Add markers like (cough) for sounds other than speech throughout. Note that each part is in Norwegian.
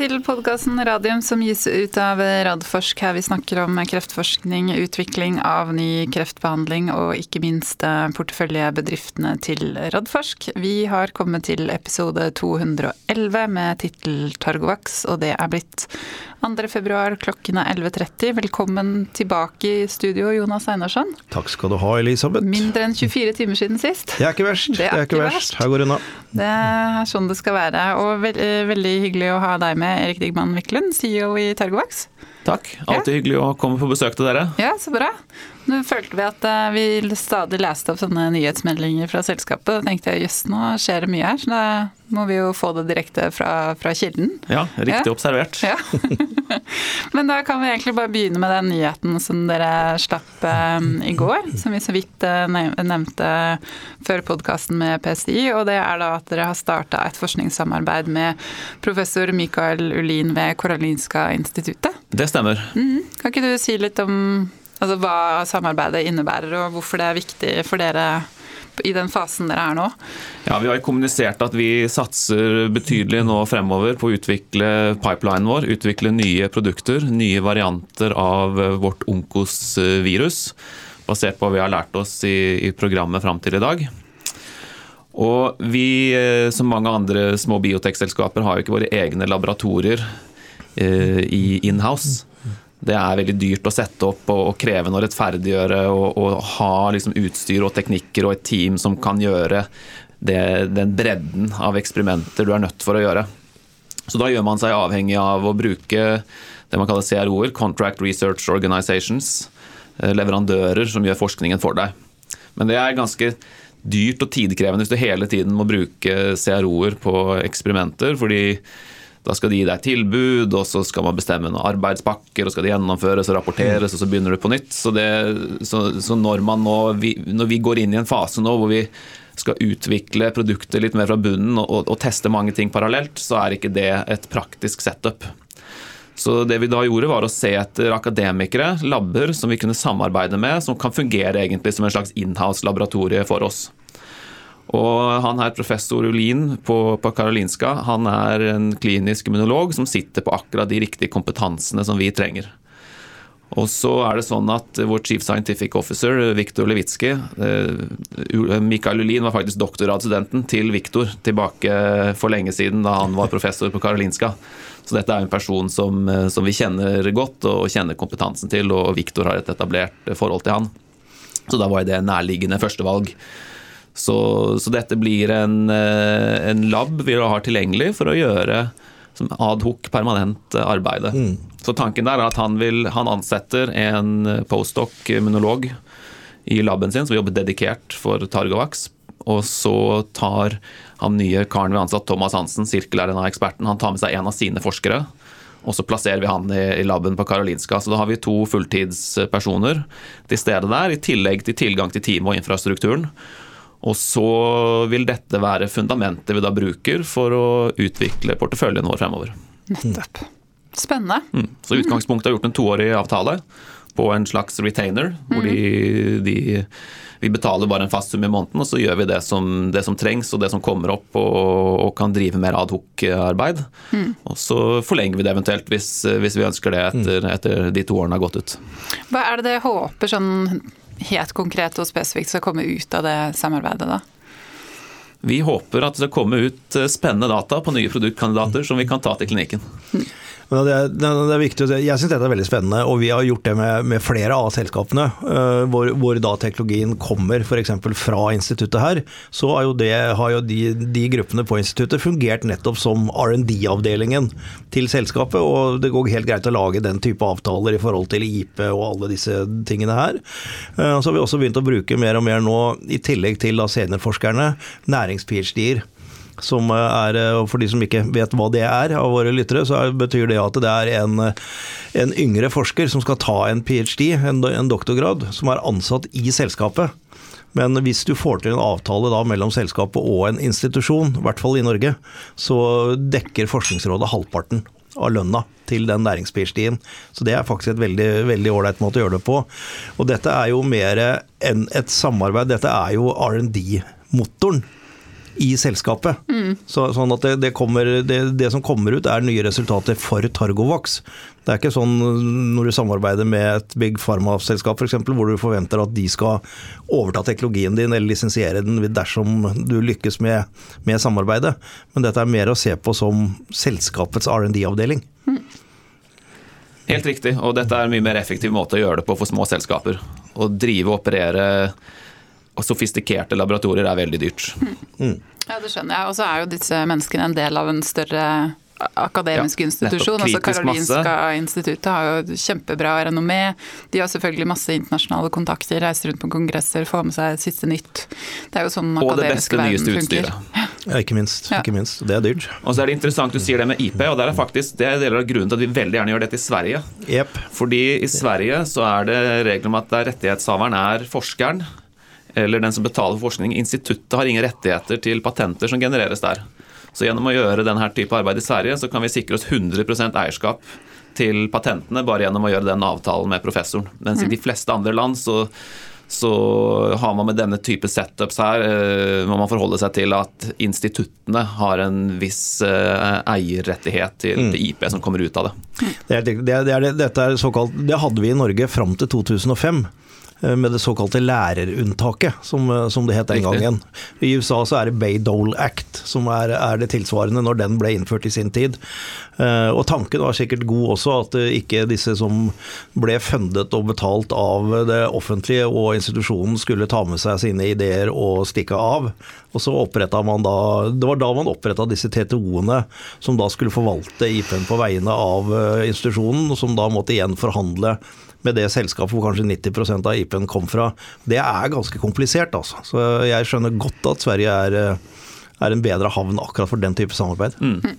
til podkasten Radium som gis ut av Radforsk. Her vi snakker om kreftforskning, utvikling av ny kreftbehandling og ikke minst eh, porteføljebedriftene til Radforsk. Vi har kommet til episode 211 med tittel Targovax, og det er blitt 2. februar klokken er 11.30. Velkommen tilbake i studio, Jonas Einarsson. Takk skal du ha, Elisabeth. Mindre enn 24 timer siden sist. Det er ikke verst. Det er, det er ikke verst. Her går det unna. Det er sånn det skal være. Og ve veldig hyggelig å ha deg med, Erik Digman Wiklund, CEO i Targovax. Takk. Alltid ja. hyggelig å komme på besøk til dere. Ja, så bra. Nå følte vi at eh, vi stadig leste opp sånne nyhetsmeldinger fra selskapet. Da tenkte jeg jøss, nå skjer det mye her, så da må vi jo få det direkte fra, fra kilden. Ja, riktig ja. observert. Ja. (laughs) Men da kan vi egentlig bare begynne med den nyheten som dere slapp um, i går. Som vi så vidt uh, nevnte før podkasten med PSI. Og det er da at dere har starta et forskningssamarbeid med professor Mikael Ulin ved Karolinska instituttet. Det stemmer. Mm. Kan ikke du si litt om altså, hva samarbeidet innebærer, og hvorfor det er viktig for dere i den fasen dere er nå? Ja, Vi har kommunisert at vi satser betydelig nå fremover på å utvikle pipelinen vår. Utvikle nye produkter, nye varianter av vårt Onkos-virus. Basert på hva vi har lært oss i, i programmet fram til i dag. Og vi, eh, som mange andre små biotekselskaper, har jo ikke våre egne laboratorier eh, i inhouse. Det er veldig dyrt å sette opp og, og krevende å rettferdiggjøre og, og ha liksom utstyr og teknikker og et team som kan gjøre det, den bredden av eksperimenter du er nødt for å gjøre. Så da gjør man seg avhengig av å bruke det man kaller CRO-er, Contract Research Organizations, eh, leverandører som gjør forskningen for deg. Men det er ganske dyrt og tidkrevende hvis du hele tiden må bruke CRO-er på eksperimenter, fordi da skal de gi deg tilbud, og så skal man bestemme noen arbeidspakker, og skal det gjennomføres og rapporteres, og så begynner du på nytt. Så, det, så, så når, nå, vi, når, vi, går inn i en fase nå hvor vi skal utvikle produkter litt mer fra bunnen og, og teste mange ting parallelt, så er ikke det et praktisk setup. Så det vi da gjorde var å se etter akademikere, labber, som vi kunne samarbeide med, som kan fungere egentlig som en slags inhouse-laboratorie for oss. Og han her, professor Ulin på, på Karolinska, han er en klinisk immunolog som sitter på akkurat de riktige kompetansene som vi trenger. Og så er det sånn at vår chief scientific officer, Viktor Levitsky eh, Mikael Ulin var faktisk doktorgradsstudenten til Viktor tilbake for lenge siden, da han var professor på Karolinska. Så dette er en person som, eh, som vi kjenner godt og kjenner kompetansen til, og Viktor har et etablert forhold til han. Så da var det nærliggende førstevalg. Så, så dette blir en, eh, en, lab vi har tilgjengelig for å gjøre adhoc permanent arbeid. Mm. Så tanken der er at han, vil, han ansetter en postdoc-immunolog i laben sin som jobber dedikert for Targovax. Og så tar han nye karen vi ansatt, Thomas Hansen, sirkel-RNA-eksperten, han tar med seg en av sine forskere. Og så plasserer vi han i, i laben på Karolinska. Så da har vi to fulltidspersoner til stede der, i tillegg til tilgang til teamet og infrastrukturen. Og så vil dette være fundamentet vi da bruker for å utvikle porteføljen vår fremover. Nettopp. Spennende. Mm. Så utgangspunktet har gjort en toårig avtale på en slags retainer, hvor de, mm. de, vi betaler bare en fast sum i måneden, og så gjør vi det som, det som trengs og det som kommer opp, og, og kan drive mer adhoc-arbeid. Mm. Og så forlenger vi det eventuelt hvis, hvis vi ønsker det etter, etter de to årene har gått ut. Hva er det dere håper sånn helt konkret og spesifikt skal komme ut av det samarbeidet, da? Vi håper at det kommer ut eh, spennende data på nye produktkandidater som vi kan ta til klinikken. Men det, er, det er viktig, Jeg syns dette er veldig spennende, og vi har gjort det med, med flere av selskapene. Uh, hvor, hvor da teknologien kommer f.eks. fra instituttet her, så jo, det, har jo de, de, gruppene på instituttet fungert nettopp som R&D-avdelingen til selskapet. Og det går helt greit å lage den type avtaler i forhold til IP og alle disse tingene her. Uh, så har vi også begynt å bruke mer og mer nå, i tillegg til da seniorforskerne, nærings-ph.d.-er som er, For de som ikke vet hva det er av våre lyttere, så betyr det at det er en, en yngre forsker som skal ta en ph.d., en, en doktorgrad, som er ansatt i selskapet. Men hvis du får til en avtale da mellom selskapet og en institusjon, i hvert fall i Norge, så dekker Forskningsrådet halvparten av lønna til den nærings-ph.d.-en. Så det er faktisk et veldig veldig ålreit måte å gjøre det på. Og dette er jo mer enn et samarbeid, dette er jo R&D-motoren i selskapet. Så, sånn at det, det, kommer, det, det, som kommer ut er nye resultater for Targovax. Det er ikke sånn når du samarbeider med et big pharma-selskap f.eks., hvor du forventer at de skal overta teknologien din eller lisensiere den dersom du lykkes med, med samarbeidet. Men dette er mer å se på som selskapets R&D-avdeling. Helt riktig, og dette er en mye mer effektiv måte å gjøre det på for små selskaper. Å drive og operere sofistikerte laboratorier er veldig dyrt. Mm. Ja, det skjønner jeg. Og så er jo disse menneskene en del av en større akademisk ja, institusjon. altså Karolinska masse. instituttet har jo kjempebra renommé. De har selvfølgelig masse internasjonale kontakter, reiser rundt på kongresser, får med seg siste nytt. Det er jo sånn akademisk verden funker. Ja, ikke minst. Ja. ikke minst. Det er dyrt. Og så er det interessant du sier det med IP, og det er faktisk det er deler av grunnen til at vi veldig gjerne gjør dette i Sverige. Yep. Fordi i Sverige så er det regler om at rettighetshaveren er forskeren eller den som betaler for forskning. Instituttet har ingen rettigheter til patenter som genereres der. Så gjennom å gjøre denne type arbeid i Sverige, så kan vi sikre oss 100% eierskap til patentene bare gjennom å gjøre den avtalen med professoren. Mens i de fleste andre land så, så har man med denne type setups her eh, må man forholde seg til at instituttene har en viss eh, eierrettighet til, mm. til, IP som kommer ut av det. Det, er, det, er, dette er såkalt, det hadde vi i Norge fram til 2005. Eh, med det såkalte lærerunntaket, som, eh, som det het den gangen. I USA så er det Bay-Dole Act som er, er, det tilsvarende når den ble innført i sin tid. Eh, og tanken var sikkert god også, at ikke disse som ble fundet og betalt av det offentlige og institusjonen skulle ta med seg sine ideer og stikke av. Og så oppretta man da Det var da man oppretta disse TTO-ene, som da skulle forvalte IP-en på vegne av institusjonen, og som da måtte igjen forhandle med det selskapet hvor kanskje 90 av IP-en kom fra, det er ganske komplisert. Altså. Så jeg skjønner godt at Sverige er, eh, er en bedre havn akkurat for den type samarbeid. Mm.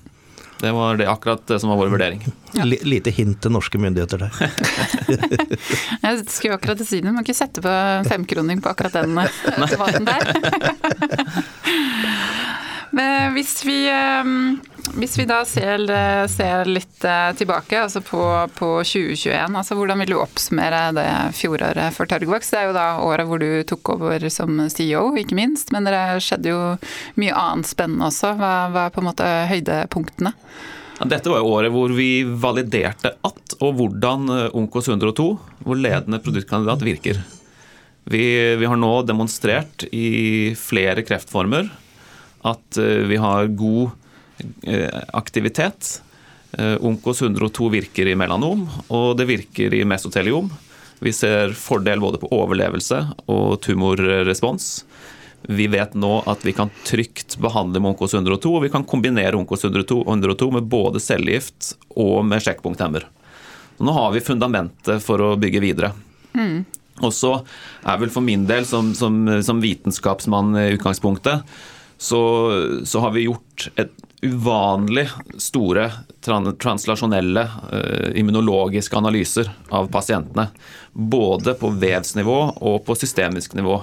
Det var det akkurat det som var vår vurdering. Ja. Lite hint til norske myndigheter der. (laughs) jeg skulle akkurat si det, du må ikke sette på femkroning på akkurat den automaten der. (laughs) (laughs) Men hvis vi, ehm, hvis vi da ser, ser, litt eh, tilbake altså på, på 2021, altså hvordan vil du oppsummere det fjoråret for Torgvaks? Det er jo da året hvor du tok over som CEO, ikke minst. Men det skjedde jo mye annet spennende også. Hva, hva er på en måte høydepunktene? Dette var jo året hvor vi validerte at og hvordan Onkos 102, vår ledende produktkandidat, virker. Vi, vi har nå demonstrert i flere kreftformer at eh, vi har god eh, aktivitet. Eh, Onkos 102 virker i melanom, og det virker i mesoteliom. Vi ser fordel både på overlevelse og tumorrespons. Vi vet nå at vi kan trygt behandle med Onkos 102, og vi kan kombinere Onkos 102, 102 med både cellegift og med sjekkpunkthemmer. Nå har vi fundamentet for å bygge videre. Mm. Og så er vel for min del, som, som, som vitenskapsmann i utgangspunktet, så, så har vi gjort et uvanlig store translasjonelle uh, immunologiske analyser av pasientene. Både på vevsnivå og på systemisk nivå.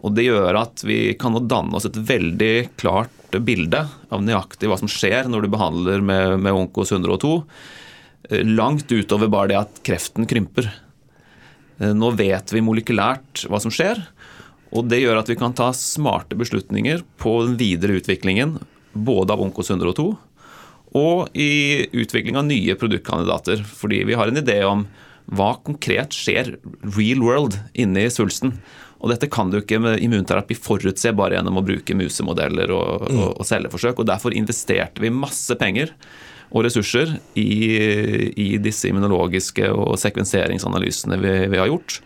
Og Det gjør at vi kan danne oss et veldig klart bilde av nøyaktig hva som skjer når du behandler med, med Onkos 102. Eh, langt utover bare det at kreften krymper. Eh, nå vet vi molekylært hva som skjer. Og Det gjør at vi kan ta smarte beslutninger på den videre utviklingen både av Onkos 102 og i utvikling av nye produktkandidater. Fordi vi har en idé om hva konkret skjer real world inne i svulsten. Og dette kan du ikke med immunterapi forutse bare gjennom å bruke musemodeller og, mm. og, og celleforsøk. og Derfor investerte vi masse penger og ressurser i, i disse immunologiske og sekvenseringsanalysene vi, vi har gjort.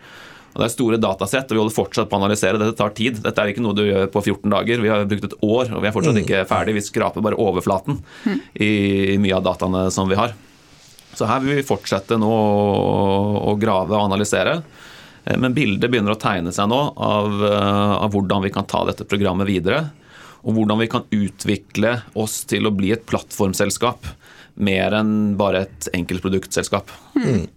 Og Det er store datasett, og vi holder fortsatt på å analysere. Dette tar tid. Dette er ikke noe du gjør på 14 dager. Vi har brukt et år, og vi er fortsatt mm. ikke ferdig. Vi skraper bare overflaten mm. i mye av dataene som vi har. Så her vil vi fortsette nå å grave og analysere. Eh, men bildet begynner å tegne seg nå av, eh, av, hvordan vi kan ta dette programmet videre. Og hvordan vi kan utvikle oss til å bli et plattformselskap. Mer enn bare et enkeltproduktselskap. Mm.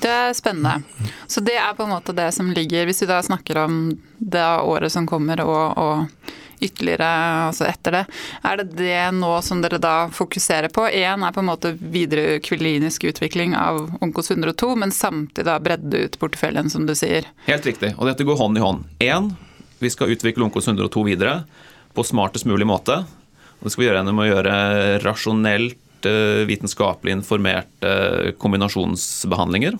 Det er spennende. Så det er på en måte det som ligger Hvis vi da snakker om det året som kommer og, og ytterligere altså etter det, er det det nå som dere da fokuserer på? Én er på en måte videre klinisk utvikling av Onkos 102, men samtidig da bredde ut porteføljen, som du sier? Helt riktig, og dette går hånd i hånd. Én, vi skal utvikle Onkos 102 videre. på smartest mulig måte. Og det skal vi gjøre gjennom å gjøre rasjonelt, eh, vitenskapelig informerte kombinasjonsbehandlinger.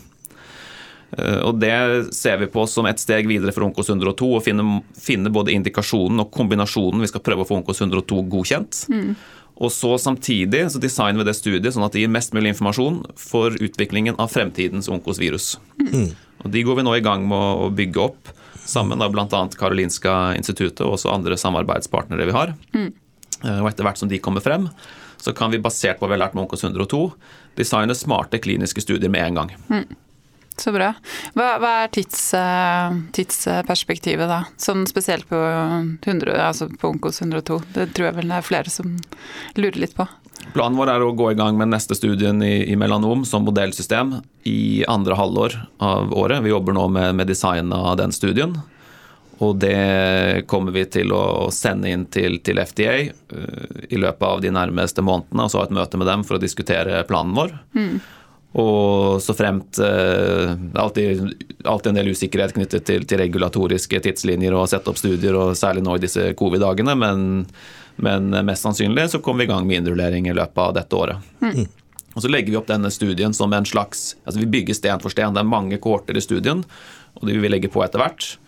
Eh, og Det ser vi på som et steg videre for Onkos 102, å finne, finne, både indikasjonen og kombinasjonen vi skal prøve å få Onkos 102 godkjent. Mm. Og så Samtidig så designer vi det studiet sånn at det gir mest mulig informasjon for utviklingen av fremtidens onkosvirus. Mm. Og De går vi nå i gang med å bygge opp, sammen med bl.a. Karolinska instituttet og også andre samarbeidspartnere vi har. Mm. Eh, og Etter hvert som de kommer frem, så kan vi basert på hva vi har lært med Onkos 102, designe smarte kliniske studier med en gang. Mm. Så bra. Hva, hva er tids, eh, tidsperspektivet da? Sånn spesielt på, 100, altså på Onkos 102. Det tror jeg vel det er flere som lurer litt på. Planen vår er å gå i gang med neste studien i, i melanom som modellsystem i andre halvår av året. Vi jobber nå med, med design av den studien. Og det kommer vi til å sende inn til, til FDA uh, eh, i løpet av de nærmeste månedene, og så ha et møte med dem for å diskutere planen vår. Mm. Og så fremt uh, Det er alltid, alltid, en del usikkerhet knyttet til, til, regulatoriske tidslinjer og sette opp studier, og særlig nå i disse covid-dagene, men, men, mest sannsynlig så kommer vi i gang med innrullering i løpet av dette året. Mm. Og Så legger vi opp denne studien som en slags altså Vi bygger sten for sten. Det er mange kohorter i studien, og det vil vi legge på etter hvert.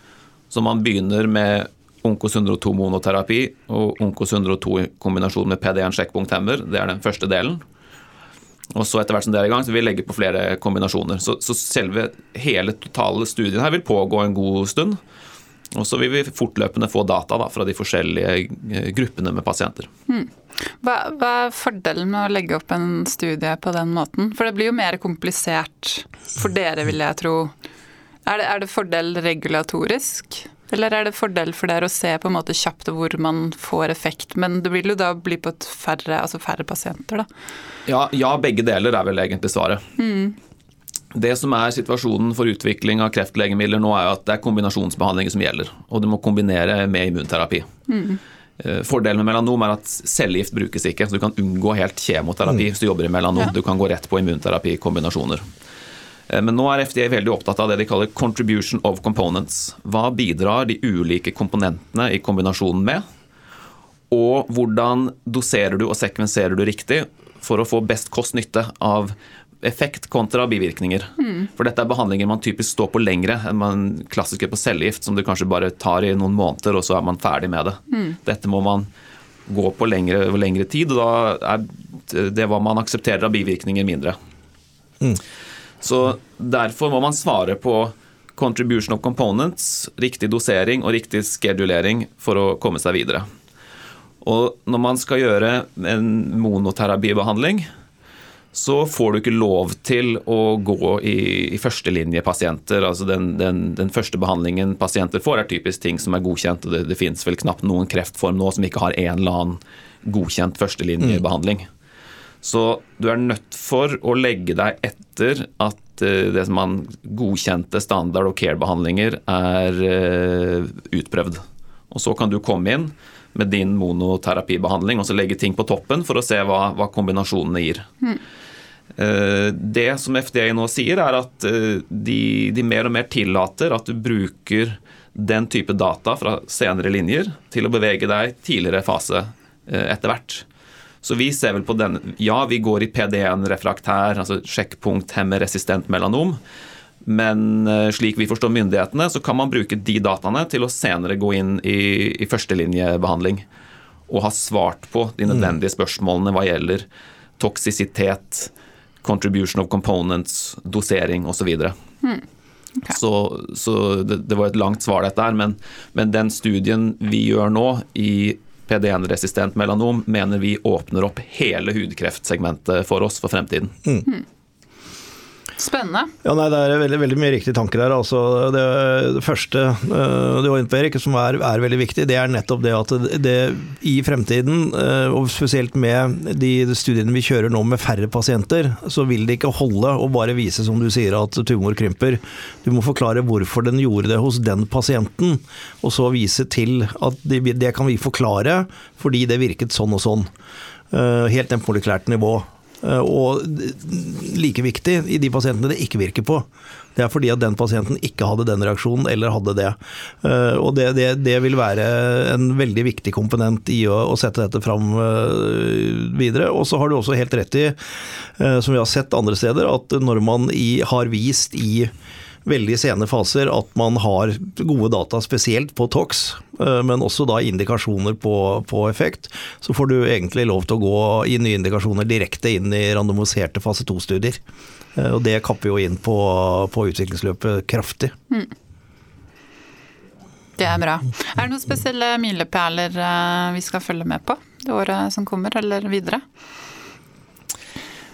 Så man begynner med Onkos 102 monoterapi og Onkos 102 i kombinasjon med PD1 sjekkpunkthemmer. Det er den første delen. Og så etter hvert som det er i gang, så vil vi legge på flere kombinasjoner. Så, så selve hele totale studien her vil pågå en god stund. Og så vil vi fortløpende få data da, fra de forskjellige eh, gruppene med pasienter. Hmm. Hva, hva, er fordelen med å legge opp en studie på den måten? For det blir jo mer komplisert for dere, vil jeg tro. Er det, er det fordel regulatorisk? Eller er det fordel for dere å se på en måte kjapt hvor man får effekt, men det vil jo da bli på færre, altså færre pasienter, da? Ja, ja, begge deler er vel egentlig svaret. Mm. Det som er situasjonen for utvikling av kreftlegemidler nå, er at det er kombinasjonsbehandlinger som gjelder, og du må kombinere med immunterapi. Mm. Fordelen med melanom er at cellegift brukes ikke, så du kan unngå helt kjemoterapi mm. hvis du jobber i melanom. Ja. Du kan gå rett på immunterapi-kombinasjoner. Eh, men nå er FDA veldig opptatt av det de kaller 'contribution of components'. Hva bidrar de ulike komponentene i kombinasjonen med? Og hvordan doserer du og sekvenserer du riktig for å få best kost-nytte av effekt kontra bivirkninger. Mm. For dette er behandlinger man typisk står på lengre enn man klassiske på cellegift, som du kanskje bare tar i noen måneder, og så er man ferdig med det. Mm. Dette må man gå på lengre, lengre tid, og da er det hva man aksepterer av bivirkninger, mindre. Mm. Så Derfor må man svare på contribution of components, riktig dosering og riktig skedulering for å komme seg videre. Og når man skal gjøre en monoterapibehandling, så får du ikke lov til å gå i, i førstelinjepasienter. Altså den, den, den, første behandlingen pasienter får, er typisk ting som er godkjent. og Det, det finnes vel knapt noen kreftform nå som ikke har en eller annen godkjent førstelinjebehandling. Mm. Så du er nødt for å legge deg etter at eh, det som man godkjente standard og care-behandlinger er eh, utprøvd. Og så kan du komme inn med din monoterapibehandling og så legge ting på toppen for å se hva, hva kombinasjonene gir. Mm. Det som FDA nå sier, er at de, de, mer og mer tillater at du bruker den type data fra senere linjer til å bevege deg tidligere fase etter hvert. Så vi ser vel på den Ja, vi går i PD1-refraktær, altså sjekkpunkt hemmeresistent melanom. Men eh, slik vi forstår myndighetene, så kan man bruke de dataene til å senere gå inn i, i førstelinjebehandling og ha svart på de mm. nødvendige spørsmålene hva gjelder toksisitet, contribution of components, dosering osv. Mm. Okay. Så, så det, det, var et langt svar, dette her, men, men den studien vi gjør nå i PD1-resistent melanom mener vi åpner opp hele hudkreftsegmentet for oss for fremtiden. Mm. Spennende. Ja, nei, Det er veldig, veldig mye riktige tanker der. Altså, det, det, første uh, du var inne på, Erik, som er, er, veldig viktig, det er nettopp det at det, det i fremtiden, uh, og spesielt med de studiene vi kjører nå med færre pasienter, så vil det ikke holde å bare vise, som du sier, at tumor krymper. Du må forklare hvorfor den gjorde det hos den pasienten, og så vise til at det, det kan vi forklare fordi det virket sånn og sånn. Uh, helt ned på molekylært nivå. Eh, og like viktig i de pasientene det ikke virker på. Det er fordi at den pasienten ikke hadde den reaksjonen, eller hadde det. Eh, og det, det, det vil være en veldig viktig komponent i å, å sette dette fram eh, videre. Og så har du også helt rett i, som vi har sett andre steder, at når man i, har vist i veldig sene faser at man har gode data, spesielt på TOX, eh, men også da indikasjoner på, på, effekt. Så får du egentlig lov til å gå i nye indikasjoner direkte inn i randomiserte fase 2-studier. Eh, og det kapper jo inn på, på utviklingsløpet kraftig. Mm. Det er bra. Er det noen spesielle milepæler eh, vi skal følge med på det året som kommer, eller videre?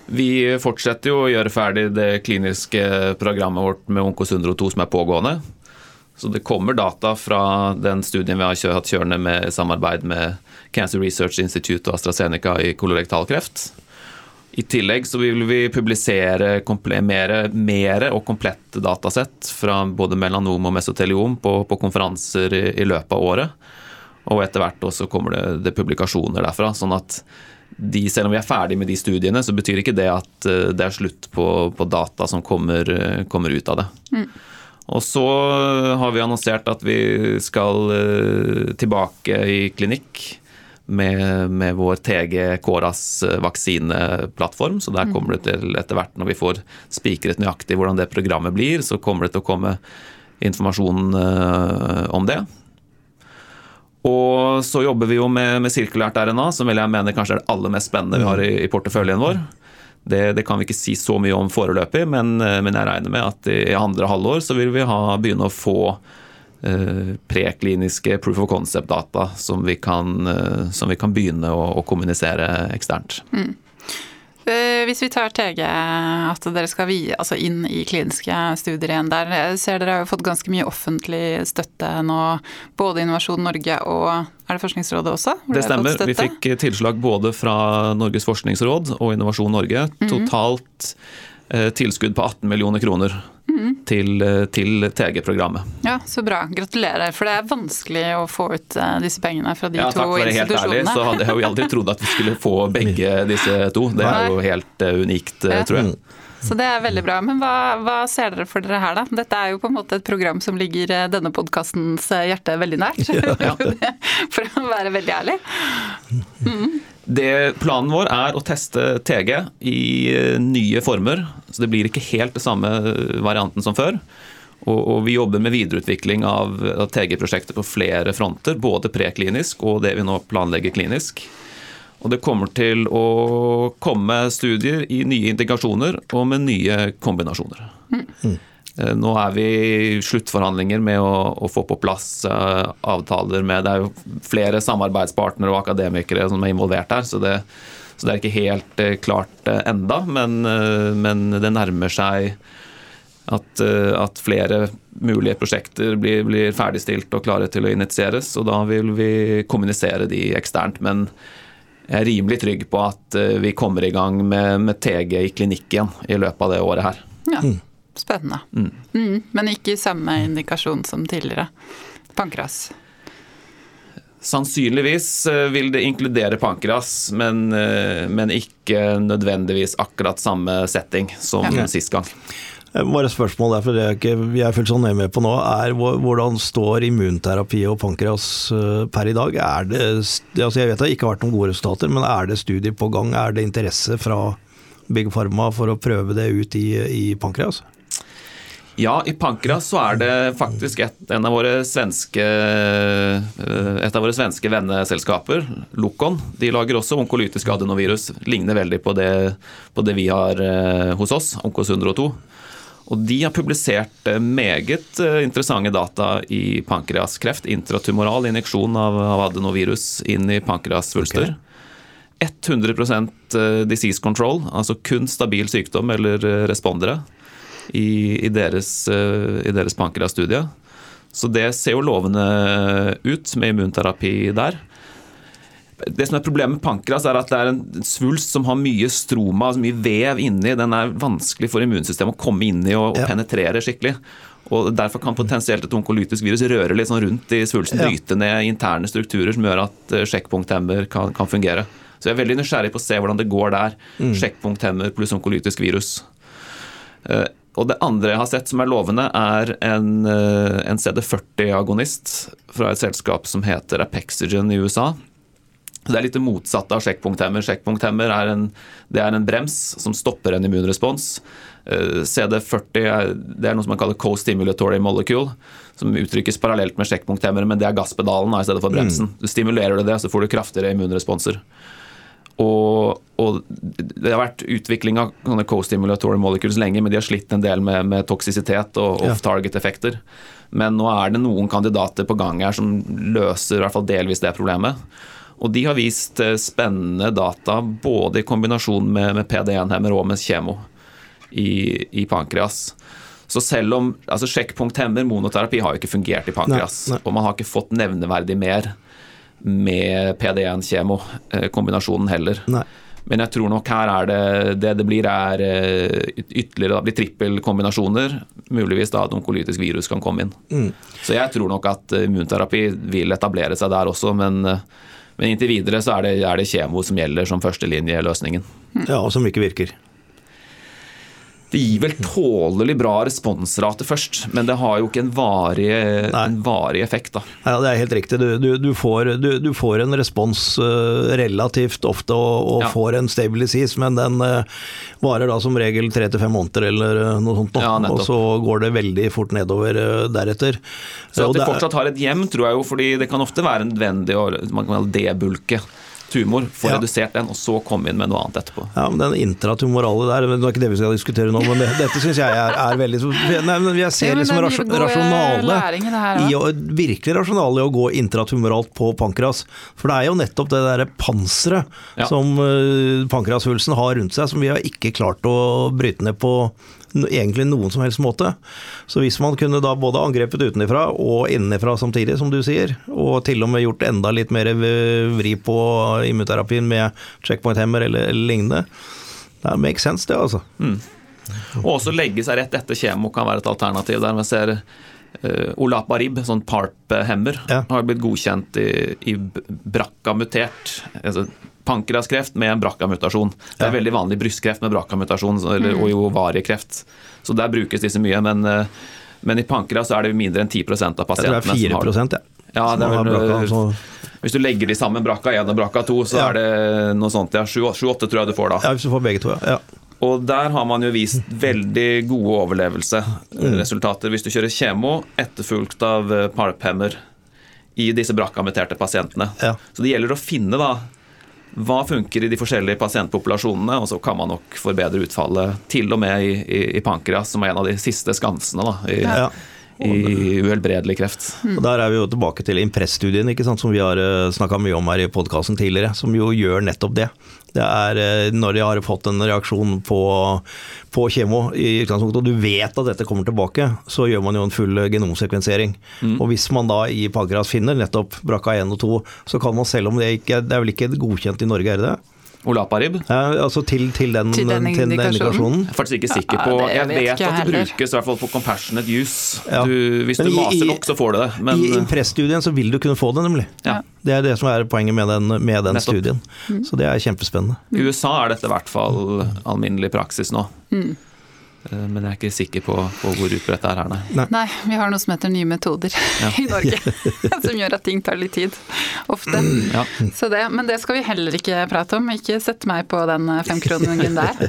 Vi fortsetter jo å gjøre ferdig det kliniske programmet vårt med Onkos 102 som er pågående. Så det kommer data fra den studien vi har hatt kjørende med samarbeid med Cancer Research Institute og AstraZeneca i kolorektalkreft. I tillegg så vil vi publisere mer, og komplette datasett fra både melanom og mesoteliom på, på konferanser i, i, løpet av året. Og etter hvert også kommer det, det publikasjoner derfra. sånn at de, selv om vi er ferdig med de studiene, så betyr ikke det at eh, det er slutt på, på data som kommer, eh, kommer, ut av det. Mm. Og så har vi annonsert at vi skal eh, tilbake i klinikk med, med vår TG Koras vaksineplattform. Så der mm. kommer det til etter hvert, når vi får spikret nøyaktig hvordan det programmet blir, så kommer det til å komme informasjon om det. Og så jobber vi jo med, med sirkulært RNA, som vel jeg mener kanskje er det aller mest spennende vi har i, i porteføljen vår. Det, det, kan vi ikke si så mye om foreløpig, men, men, jeg regner med at i andre halvår så vil vi ha, begynne å få eh, prekliniske proof of concept-data som, eh, som, vi kan begynne å, å kommunisere eksternt. Mm. Eh, hvis vi tar TG, at dere skal altså inn i kliniske studier igjen der. Jeg ser dere har fått ganske mye offentlig støtte nå, både Innovasjon Norge og er det Forskningsrådet også? Det stemmer. Vi fikk tilslag både fra Norges forskningsråd og Innovasjon Norge. -hmm. Totalt eh, tilskudd på 18 millioner kroner mm. til, eh, til TG-programmet. Ja, Så bra. Gratulerer. For det er vanskelig å få ut eh, disse pengene fra de ja, to institusjonene. Ja, takk for det helt ærlig, så hadde jeg jo aldri trodd at vi skulle få (laughs) begge disse to. Det er jo helt unikt, unikt, tror jeg. Så det er veldig bra. Men hva, hva, ser dere for dere her, da? Dette er jo på en måte et program som ligger denne podkastens hjerte veldig nært. (laughs) Ja. (laughs) for å være veldig ærlig. Mm. Det, planen vår er å teste TG i eh, nye former. Så det blir ikke helt det samme varianten som før. Og, og vi jobber med videreutvikling av, av TG-prosjektet på flere fronter. Både preklinisk og det vi nå planlegger klinisk. Og det kommer til å komme studier i nye indikasjoner og med nye kombinasjoner. Mm. Eh, nå er vi i sluttforhandlinger med å, å, få på plass uh, avtaler med Det er jo flere samarbeidspartnere og akademikere som er involvert her, så det, så det er ikke helt uh, klart uh, enda, men, men, det nærmer seg at, at flere mulige prosjekter blir, blir, ferdigstilt og klare til å initieres. Og da vil vi kommunisere de eksternt. Men jeg er rimelig trygg på at vi kommer i gang med, med TG i klinikk igjen i løpet av det året her. Ja. Spennende. Mm. Mm, men ikke samme indikasjon som tidligere. Pankras. Sannsynligvis eh, vil det inkludere pankras, men, eh, men ikke nødvendigvis akkurat samme setting som ja. sist gang. Eh, bare spørsmål der, for det er ikke, vi er fullt sånn med på nå, er hvordan står immunterapi og pankras per i dag? Er det, altså jeg vet det har ikke vært noen gode resultater, men er det studier på gang? Er det interesse fra Big Pharma for å prøve det ut i, i pankreas? Ja, i Pankras så er det faktisk et, en av våre svenske, eh, et av våre svenske venneselskaper, Lokon. De lager også onkolytisk adenovirus. Ligner veldig på det, på det vi har eh, hos oss, Onkos 102. Og de har publisert eh, meget interessante data i pankreaskreft. Intratumoral injeksjon av, av adenovirus inn i pankreasvulster. Okay. 100% disease control, altså kun stabil sykdom eller respondere i, i deres, eh, i deres Pankra-studie. Så det ser jo lovende ut med immunterapi der. Det som er Problemet med pankras er at det er en svulst som har mye stroma, altså mye vev inni. Den er vanskelig for immunsystemet å komme inn i og, og penetrere skikkelig. Og Derfor kan potensielt et onkolytisk virus røre litt sånn rundt i svulsten, bryte ned interne strukturer som gjør at eh, sjekkpunkthemmer kan, kan fungere. Så jeg er veldig nysgjerrig på å se hvordan det går der. Mm. Sjekkpunkthemmer pluss onkolytisk virus. Og det andre jeg har sett som er lovende, er en, eh, en CD40-agonist fra et selskap som heter Apexogen i USA. Det er litt det motsatte av sjekkpunkthemmer. Sjekkpunkthemmer er en, det er en brems som stopper en immunrespons. Eh, CD40 er, det er noe som man kaller co-stimulatory molecule, som uttrykkes parallelt med sjekkpunkthemmere, men det er gasspedalen i stedet for bremsen. Du stimulerer du det, så får du kraftigere immunresponser. Og, og, det har vært utvikling av sånne co-stimulatory molecules lenge, men de har slitt en del med, med toksisitet og off-target-effekter. Men nå er det noen kandidater på gang her som løser i hvert fall delvis det problemet. Og de har vist eh, spennende data både i kombinasjon med, med PD1-hemmer og med kjemo i, i pankreas. Så selv om altså Sjekkpunkthemmer, monoterapi, har jo ikke fungert i pankreas. Nei, nei. Og man har ikke fått nevneverdig mer med PD1-kjemo, eh, kombinasjonen heller. Nei. Men jeg tror nok her er det det det blir, er eh, ytterligere da blir trippelkombinasjoner. Muligvis da at onkolytisk virus kan komme inn. Mm. Så jeg tror nok at immunterapi vil etablere seg der også, men, men inntil videre så er det, er det kjemo som gjelder som førstelinjeløsningen. Ja, og som ikke virker. Det gir vel tålelig bra responsrate først, men det har jo ikke en varig, en varig effekt. da. Ja, Det er helt riktig. Du, du, du, får, du får, en respons uh, relativt ofte og, og ja. får en stabilisis, men den uh, varer da som regel tre til fem måneder eller uh, noe sånt. Ja, og så går det veldig fort nedover deretter. Så at de fortsatt har et hjem, tror jeg jo, fordi det kan ofte være nødvendig å man kan debulke tumor, få ja. redusert den, og så komme inn med noe annet etterpå. Ja, men Den intratumorale der, det er ikke det vi skal diskutere nå, men det, dette syns jeg er, er, veldig nei, men Jeg ser ja, liksom rasjonale i å, virkelig rasjonale i å gå intratumoralt på pankras. For det er jo nettopp det derre panseret ja. som uh, pankrashulsen har rundt seg, som vi har ikke klart å bryte ned på egentlig noen som helst måte. Så hvis man kunne da både angrepet utenfra og innenfra samtidig, som du sier, og til og med gjort enda litt mer vri på immunterapien med checkpoint-hemmer eller, eller lignende, det makes sense, det, altså. Mm. Og også legge seg rett etter kjemo kan være et alternativ. der man ser Uh, Olaparib, sånn PARP-hemmer, ja. har blitt godkjent i, i BRCA-mutert. Altså pankreaskreft med en BRCA-mutasjon. Det er ja. veldig vanlig brystkreft med BRCA-mutasjon mm. og jo ovariekreft. Så der brukes disse mye. Men, eh, men i pankras er det mindre enn 10 av pasientene som har det. Jeg tror det er 4 ja. Ja, det er vel, BRCA, hvis du legger de sammen, BRCA1 og BRCA2, så ja. er det noe sånt. Ja, 7-8 tror jeg du får da. Ja, hvis du får begge to, ja. Og der har man jo vist veldig gode overlevelseresultater hvis du kjører kjemo etterfulgt av eh, i disse BRCA-muterte pasientene. Ja. Så det gjelder å finne da hva funker i de forskjellige pasientpopulasjonene, og så kan man nok forbedre utfallet til og med i, i, i pankreas, som er en av de siste skansene da, i, ja. i uhelbredelig kreft. Mm. Og Der er vi jo tilbake til Impress-studien, som vi har eh, snakka mye om her i podkasten tidligere, som jo gjør nettopp det. Det er eh, når de har fått en reaksjon på, på kjemo i utgangspunktet, og du vet at dette kommer tilbake, så gjør man jo en full genomsekvensering. Mm. Og hvis man da i Pagras finner nettopp BRCA1 og 2, så kan man selv om det ikke Det er vel ikke godkjent i Norge, er det det? Olaparib? Ja, altså til, til, den, til, den, til den, indikasjonen? Jeg er faktisk ikke sikker på ja, Jeg vet, vet at det brukes i hvert fall på compassionate use. Ja. Du, hvis men du maser nok, så får du det. Men, I Impress-studien så vil du kunne få det, nemlig. Ja. Det er det som er poenget med den, med den studien. Mm. Så det er kjempespennende. I USA er dette i hvert fall alminnelig praksis nå. Mm. Eh, men jeg er ikke sikker på, på hvor utbredt det er her, nei. nei. vi har noe som heter nye metoder ja. (laughs) i Norge. (laughs) (laughs) som gjør at ting tar litt tid. Ofte. Ja. Så det, men det skal vi heller ikke prate om. Ikke sett meg på den femkroningen der.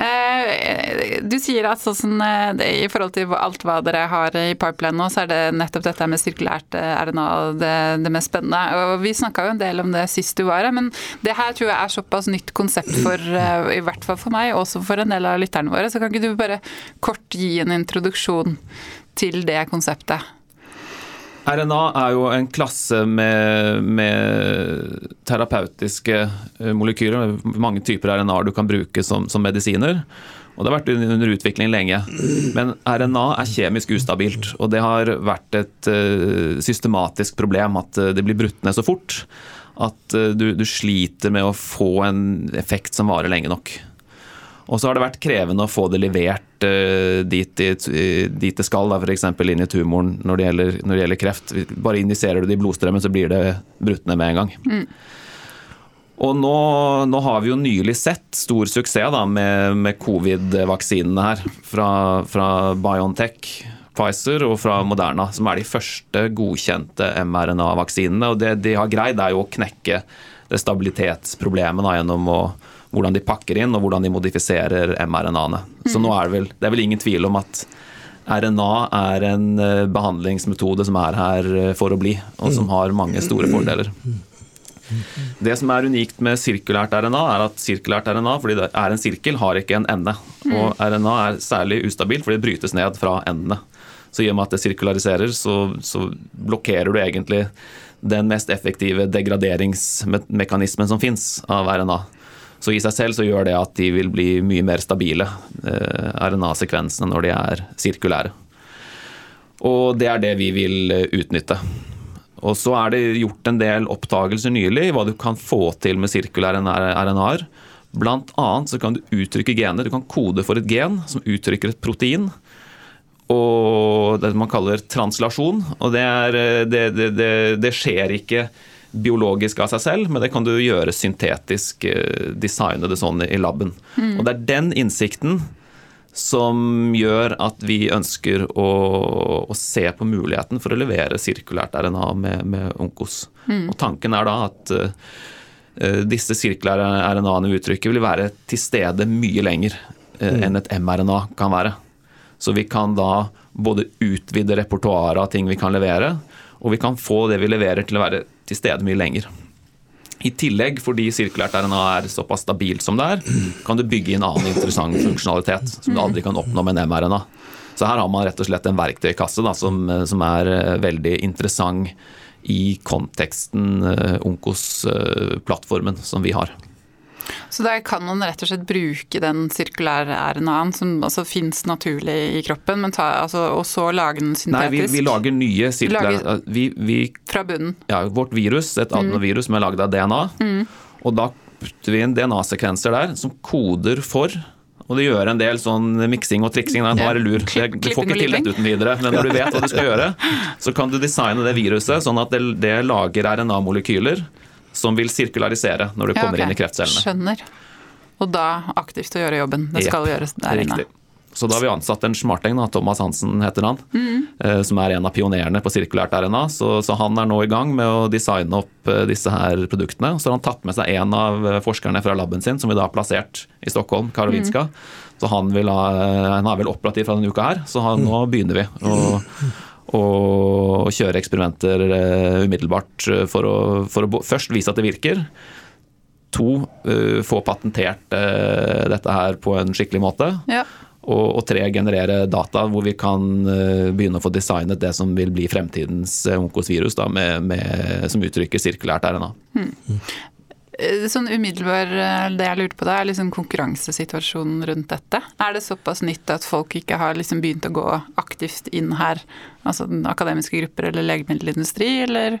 Eh, du sier at sånn, i forhold til alt hva dere har i pipeline nå, så er det nettopp dette med sirkulært RNA det, det mest spennende. Og vi snakka jo en del om det sist du var her, men det her tror jeg er såpass nytt konsept for (clears throat) i hvert fall for meg, og også for en del av lytterne våre. Så kan ikke du bare kort gi en introduksjon til det konseptet? RNA er jo en klasse med, med terapeutiske eh, molekyler. Mange typer RNA-er du kan bruke som, som, medisiner. Og Det har vært under utvikling lenge. Men RNA er kjemisk ustabilt. Og det har vært et uh, systematisk problem at eh, det blir brutt ned så fort at du, du sliter med å få en effekt som varer lenge nok. Og så har det vært krevende å få det levert uh, dit, dit, dit, det skal, f.eks. inn i tumoren når det, gjelder, når det, gjelder, kreft. Bare injiserer du det i blodstrømmen, så blir det brutt ned med en gang. Mm. Og nå, nå, har vi jo nylig sett stor suksess da, med, med covid-vaksinene her. Fra, fra, Biontech, Pfizer og fra Moderna, som er de første godkjente mRNA-vaksinene. Og det de har greid, er jo å knekke det stabilitetsproblemet da, gjennom å, hvordan de pakker inn og hvordan de modifiserer mRNA-ene. Så mm. nå er det vel, det er vel ingen tvil om at RNA er en eh, behandlingsmetode som er her eh, for å bli, og som har mange store fordeler. Det som er unikt med sirkulært RNA, er at sirkulært RNA, fordi det er en sirkel, har ikke en ende. Og RNA er særlig ustabilt fordi det brytes ned fra endene. Så i og med at det sirkulariserer, så, så blokkerer du egentlig den mest effektive degraderingsmekanismen som fins av RNA. Så i seg selv så gjør det at de vil bli mye mer stabile, eh, RNA-sekvensene, når de er sirkulære. Og det er det vi vil eh, utnytte. Og så er det gjort en del oppdagelser nylig i hva du kan få til med sirkulære RNA-er. Blant annet så kan du uttrykke gener. Du kan kode for et gen som uttrykker et protein. Og det man kaller translasjon. Og det, er, eh, det, det, det skjer ikke biologisk av seg selv, men det kan du gjøre syntetisk, eh, designe det sånn i laben. Mm. Og det er den innsikten som gjør at vi ønsker å, å, se på muligheten for å levere sirkulært RNA med, med Onkos. Mm. Og tanken er da at uh, disse sirkulære RNA-ene uttrykket vil være til stede mye lenger uh, mm. enn et mRNA kan være. Så vi kan da både utvide repertoaret av ting vi kan levere, og vi kan få det vi leverer til å være til stede mye lenger. I tillegg, fordi sirkulært RNA er såpass stabilt som det er, kan du bygge inn annen interessant funksjonalitet som du aldri kan oppnå med en mRNA. Så her har man rett og slett en verktøykasse da, som, som, er eh, veldig interessant i konteksten uh, Onkos-plattformen uh, som vi har. Så der kan man rett og slett bruke den sirkulære RNA-en som altså fins naturlig i kroppen, ta, altså, og så lage den syntetisk? Nei, vi, vi lager nye sirkulære vi, vi, Fra bunnen? Ja, vårt virus, et mm. adenovirus som er laget av DNA. Mm. Og da putter vi inn DNA-sekvenser der som koder for og det gjør en del sånn miksing og triksing. Nå er det lur. Du får ikke til dette uten videre. Men når du vet hva du skal (laughs) gjøre, så kan du designe det viruset sånn at det, det lager RNA-molekyler som vil sirkularisere når du ja, kommer okay. inn i kreftcellene. Skjønner. Og da aktivt å gjøre jobben. Det skal yep, gjøres der inne. Så da har vi ansatt en smarting, da, Thomas Hansen heter han, mm. eh, som er en av pionerene på sirkulært RNA. Så, så, han er nå i gang med å designe opp eh, disse her produktene. Så har han tatt med seg en av eh, forskerne fra laben sin, som vi da har plassert i Stockholm, Karolinska. Mm. Så han, vil ha, han, er vel operativ fra denne uka her, så han, nå begynner vi. Og, og kjøre eksperimenter uh, umiddelbart for å, for å, først vise at det virker. To, uh, få patentert dette her på en skikkelig måte. Ja. Og, og, tre, generere data hvor vi kan begynne å få designet det som vil bli fremtidens onkosvirus, da, med, med, som uttrykker sirkulært RNA. Hmm. Eh, sånn umiddelbar, eh, Det jeg lurte på da, er liksom konkurransesituasjonen rundt dette. Er det såpass nytt at folk ikke har liksom begynt å gå aktivt inn her? Altså akademiske grupper eller legemiddelindustri, eller?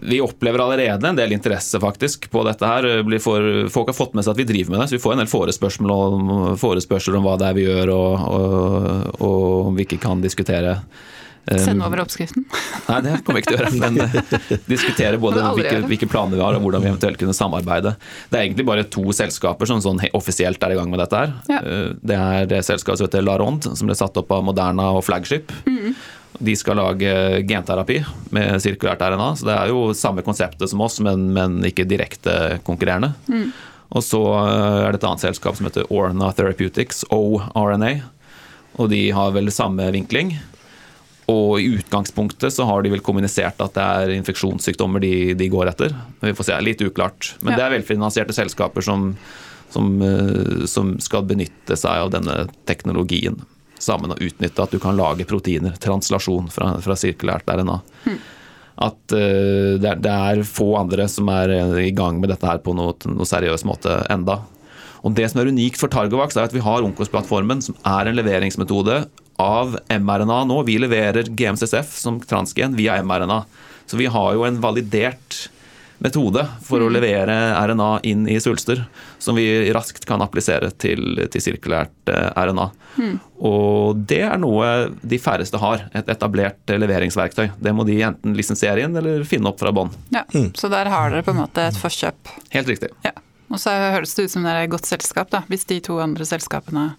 Vi opplever allerede en del interesse faktisk på dette her. folk har fått med seg at vi driver med det, så vi får en del forespørsler om, forespørsel om hva det er vi gjør, og, og om vi ikke kan diskutere Send over oppskriften? (laughs) Nei, det kommer vi ikke til å gjøre. Men (laughs) eh, diskutere både hvilke, hvilke, planer vi har og hvordan vi eventuelt kunne samarbeide. Det er egentlig bare to selskaper som sånn offisielt er i gang med dette her. Ja. Eh, det er det selskapet som heter Laronde, som ble satt opp av Moderna og Flagship. Mm. De skal lage genterapi med sirkulært RNA. Så det er jo samme konseptet som oss, men, men ikke direkte konkurrerende. Mm. Og så eh, er det et annet selskap som heter Orna Therapeutics, ORNA. Og de har vel samme vinkling. Og i utgangspunktet så har de vel kommunisert at det er infeksjonssykdommer de, de går etter. Vi får se, litt uklart. Men ja. det er velfinansierte selskaper som, som, eh, som, skal benytte seg av denne teknologien sammen og utnytte at du kan lage proteiner, translasjon fra, fra sirkulært RNA. Hmm. At uh, det, er, det, er, få andre som er i gang med dette her på noe, noe seriøs måte enda. Og Det som er unikt for Targovax, er at vi har Onkos-plattformen, som er en leveringsmetode av mRNA nå. Vi leverer GMCSF som transgen via mRNA. Så vi har jo en validert metode for å levere RNA inn i svulster, som vi raskt kan applisere til, til sirkulært eh, RNA. Mm. Og det er noe de færreste har, et etablert leveringsverktøy. Det må de enten lisensiere inn eller finne opp fra bånn. Ja, mm. Så der har dere på en måte et forkjøp? Helt riktig. Ja. Og så høres det ut som dere er et godt selskap, da, hvis de to andre selskapene,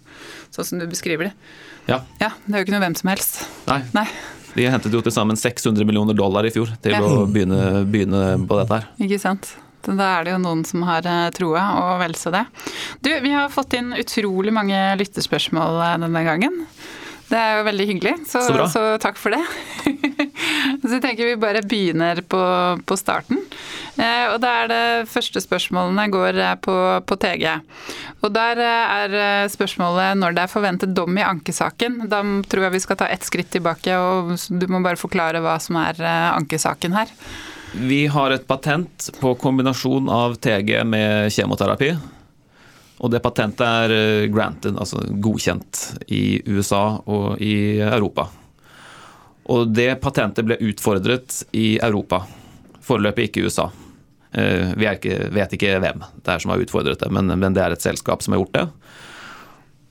sånn som du beskriver de. Ja. ja det er jo ikke noe hvem som helst. Nei. Nei. De hentet jo til sammen 600 millioner dollar i fjor til ja. å begynne, begynne, på dette her. Ikke sant. Da er det jo noen som har eh, troa, og vel så det. Du, vi har fått inn utrolig mange lyttespørsmål eh, denne gangen. Det er jo veldig hyggelig, så, så, så takk for det. (laughs) så jeg tenker vi bare begynner på, på starten. Eh, og da er det første spørsmålene går eh, på, på, TG. Og der eh, er spørsmålet når det er forventet dom i ankesaken. Da tror jeg vi skal ta ett skritt tilbake, og du må bare forklare hva som er ankesaken her. Vi har et patent på kombinasjon av TG med kjemoterapi. Og det patentet er eh, granted, altså godkjent, i USA og i Europa. Og det patentet ble utfordret i Europa, foreløpig ikke i USA. Eh, vi ikke, vet ikke hvem det er som har utfordret det, men, men, det er et selskap som har gjort det.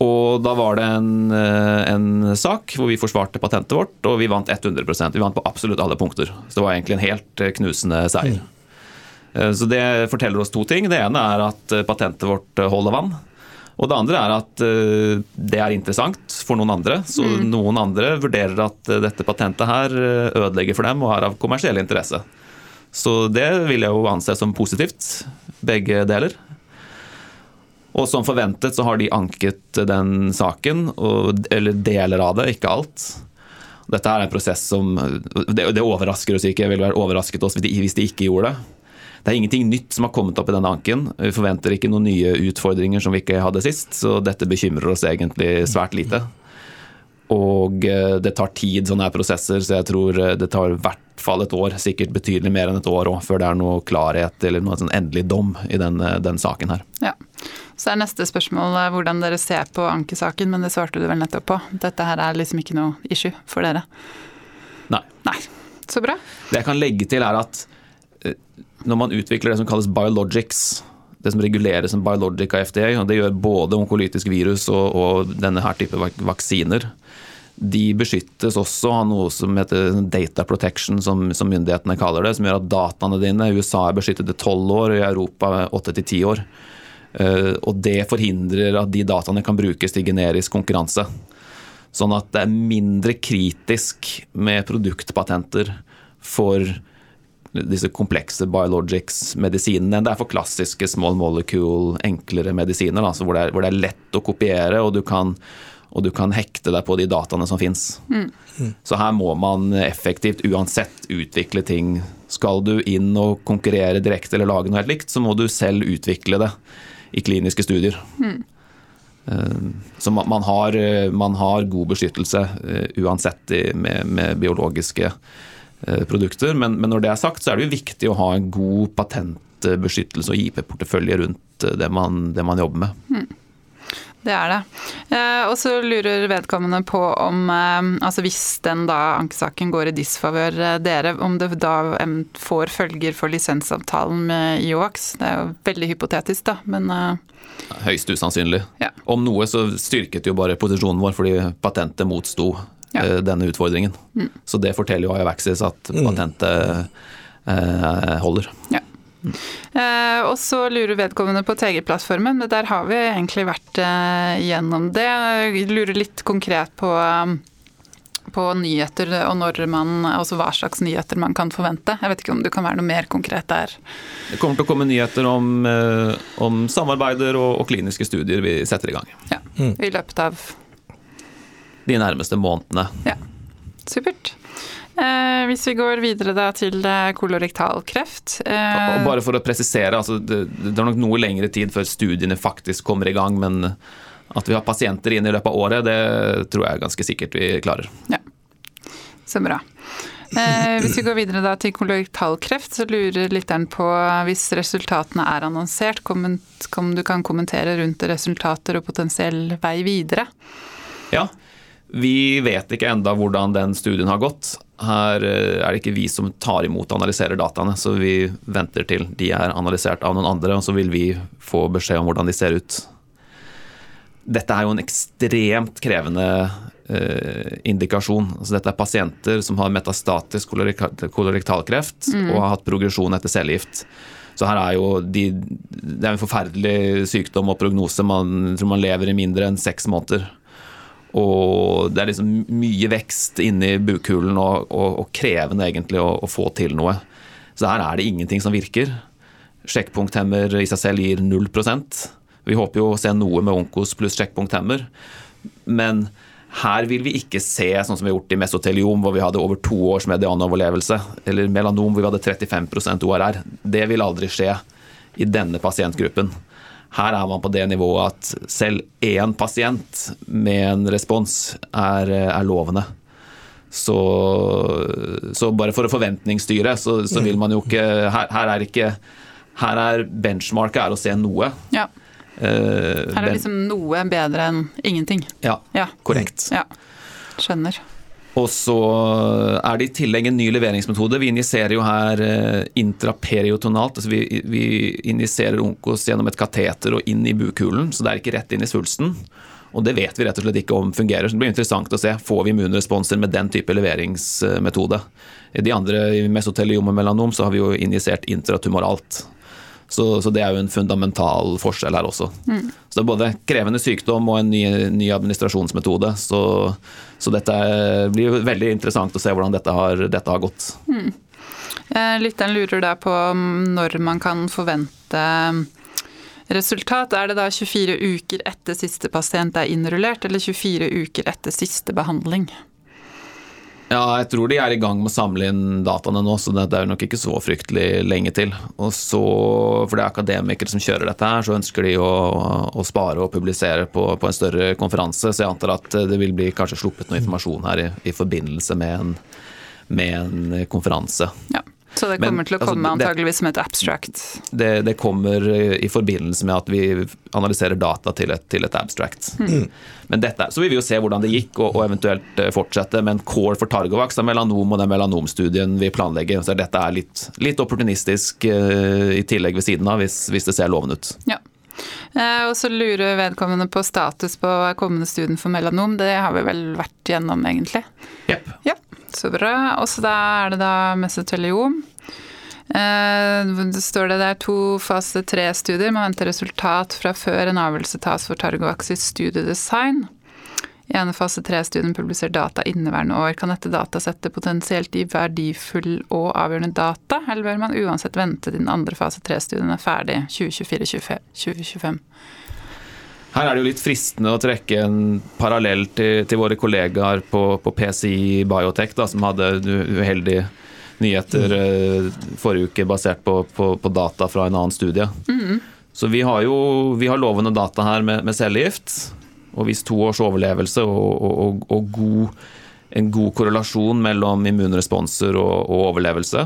Og da var det en, eh, en, sak hvor vi forsvarte patentet vårt, og vi vant 100% Vi vant på absolutt alle punkter. Så det var egentlig en helt knusende seier. Eh, så Det forteller oss to ting. Det ene er at eh, patentet vårt eh, holder vann. Og det andre er at det er interessant for noen andre. Så mm. noen andre vurderer at dette patentet her ødelegger for dem og er av kommersiell interesse. Så det vil jeg jo anse som positivt, begge deler. Og som forventet så har de anket den saken, eller deler av det, ikke alt. Dette er en prosess som Det, det overrasker oss ikke, ville vært overrasket oss hvis de ikke gjorde det. Det er ingenting nytt som har kommet opp i denne anken. Vi forventer ikke noen nye utfordringer som vi ikke hadde sist, så dette bekymrer oss egentlig svært lite. Og eh, det tar tid, sånne her prosesser, så jeg tror eh, det tar i hvert fall et år, sikkert betydelig mer enn et år òg, før det er noe klarhet eller noe sånn endelig dom i den, eh, den, saken her. Ja. Så er neste spørsmål hvordan dere ser på ankesaken, men det svarte du vel nettopp på. Dette her er liksom ikke noe issue for dere? Nei. Nei. Så bra. Det jeg kan legge til er at når man utvikler det som kalles biologics, det som reguleres som biologic av FDA, og det gjør både onkolytisk virus og, og denne her type vaksiner, de beskyttes også av noe som heter data protection, som, som, myndighetene kaller det, som gjør at dataene dine i USA er beskyttet i tolv år, og i Europa åtte til ti år. Uh, og det forhindrer at de dataene kan brukes til generisk konkurranse. Sånn at det er mindre kritisk med produktpatenter for disse komplekse biologics-medisinene. enn Det er for klassiske small molecule, enklere medisiner, da, hvor, det er, hvor, det er, lett å kopiere, og du kan, og du kan hekte deg på de dataene som fins. Mm. Så her må man effektivt uansett utvikle ting. Skal du inn og konkurrere direkte eller lage noe helt likt, så må du selv utvikle det i kliniske studier. Mm. Så man har, man har, god beskyttelse eh, uansett med, med biologiske Eh, produkter. Men, men, når det er sagt, så er det jo viktig å ha en god patentbeskyttelse og IP-portefølje rundt eh, det man, det man, jobber med. Mm. Det er det. Eh, og så lurer vedkommende på om eh, altså hvis den da ankesaken går i disfavør eh, dere, om det da får følger for lisensavtalen med IOAX. Det er jo veldig hypotetisk, da, men eh, Høyst usannsynlig. Ja. Om noe så styrket jo bare posisjonen vår fordi patentet motsto ja. Eh, denne utfordringen. Mm. Så det forteller jo Avaxis at mm. patentet eh, holder. Ja. Eh, og så lurer vedkommende på TG-plattformen, men der har vi egentlig vært eh, gjennom det. Jeg lurer litt konkret på, um, på nyheter og når man, altså hva slags nyheter man kan forvente. Jeg vet ikke om du kan være noe mer konkret der? Det kommer til å komme nyheter om, eh, om samarbeider og, og, kliniske studier vi setter i gang. Ja, mm. I løpet av de nærmeste månedene. Ja, supert. Eh, hvis vi går videre da til kolorektal kolorektalkreft eh... Bare for å presisere, altså det, det er nok noe lengre tid før studiene faktisk kommer i gang, men at vi har pasienter inn i løpet av året, det tror jeg ganske sikkert vi klarer. Ja, så bra. Eh, hvis vi går videre da til kolorektalkreft, så lurer lytteren på hvis resultatene er annonsert, om du kan kommentere rundt resultater og potensiell vei videre? Ja, vi vet ikke enda hvordan den studien har gått. Her eh, er det ikke vi som tar imot og analyserer dataene, så vi venter til de er analysert av noen andre, og så vil vi få beskjed om hvordan de ser ut. Dette er jo en ekstremt krevende eh, indikasjon. Altså dette er pasienter som har metastatisk kolorektalkreft mm. og har hatt progresjon etter cellegift. Så her er jo de, Det er en forferdelig sykdom og prognose. Man tror man lever i mindre enn seks måneder. Og det er liksom mye vekst inni bukhulen og, og, og krevende egentlig å, å, få til noe. Så her er det ingenting som virker. Sjekkpunkthemmer i seg selv gir 0 Vi håper jo å se noe med Onkos pluss sjekkpunkthemmer. Men her vil vi ikke se sånn som vi har gjort i mesoteliom, hvor vi hadde over to års medianoverlevelse, eller melanom hvor vi hadde 35% ORR. Det vil aldri skje i denne pasientgruppen. Her er man på det nivået at selv én pasient med en respons er, er lovende. Så, så, bare for å forventningsstyre, så, så, vil man jo ikke Her, her er ikke Her er benchmarket er å se noe. Ja. Uh, her er liksom noe bedre enn ingenting. Ja, ja. korrekt. Ja. Skjønner. Og så er det i tillegg en ny leveringsmetode. Vi injiserer jo her eh, intraperiotonalt. altså vi, vi injiserer onkos gjennom et kateter og inn i bukhulen, så det er ikke rett inn i svulsten. Og det vet vi rett og slett ikke om fungerer. Så det blir interessant å se. Får vi immunresponser med den type leveringsmetode? I de andre mesoteliom og melanom så har vi jo injisert intratumoralt. Så, så, det er jo en fundamental forskjell her også. Mm. Så det er både krevende sykdom og en ny, ny administrasjonsmetode. Så, så, dette blir veldig interessant å se hvordan dette har, dette har gått. Mm. Lytteren lurer da på når man kan forvente resultat. Er det da 24 uker etter siste pasient er innrullert, eller 24 uker etter siste behandling? Ja, jeg tror de er i gang med å samle inn dataene nå, så det er nok ikke så fryktelig lenge til. Og så, For det er akademikere som kjører dette her, så ønsker de å, å spare og publisere på, på, en større konferanse. Så jeg antar at det vil bli kanskje sluppet noe informasjon her i, i forbindelse med en, med en konferanse. Ja. Så det kommer Men, til å altså, komme altså, antageligvis som et abstract? Det, det, kommer i forbindelse med at vi analyserer data til et, til et abstract. Mm. Men dette, så vil vi jo se hvordan det gikk, og, og eventuelt eh, fortsette. Men core for Targovax er melanom og den melanomstudien vi planlegger. Så dette er litt, litt opportunistisk uh, i tillegg ved siden av, hvis, hvis det ser lovende ut. Ja. Eh, og så lurer vedkommende på status på kommende studien for melanom. Det har vi vel vært gjennom, egentlig? Yep. Ja. Så bra. Og så da er det da mesoteliom. Eh, det står det det er to fase tre-studier. Man venter resultat fra før en avgjørelse tas for Targovaxis studiedesign. I ene fase tre-studien publiserer data inneværende år. Kan dette datasettet potensielt gi verdifull og avgjørende data, eller bør man uansett vente til den andre fase tre-studien er ferdig 2024-2025? Her er det jo litt fristende å trekke en parallell til, til våre kollegaer på, på PCI Biotech, da, som hadde uheldige nyheter mm. forrige uke basert på, på, på, data fra en annen studie. Mm. Så vi har jo vi har lovende data her med, med cellegift. Og hvis to års overlevelse og, og, og god, en god korrelasjon mellom immunresponser og, og overlevelse.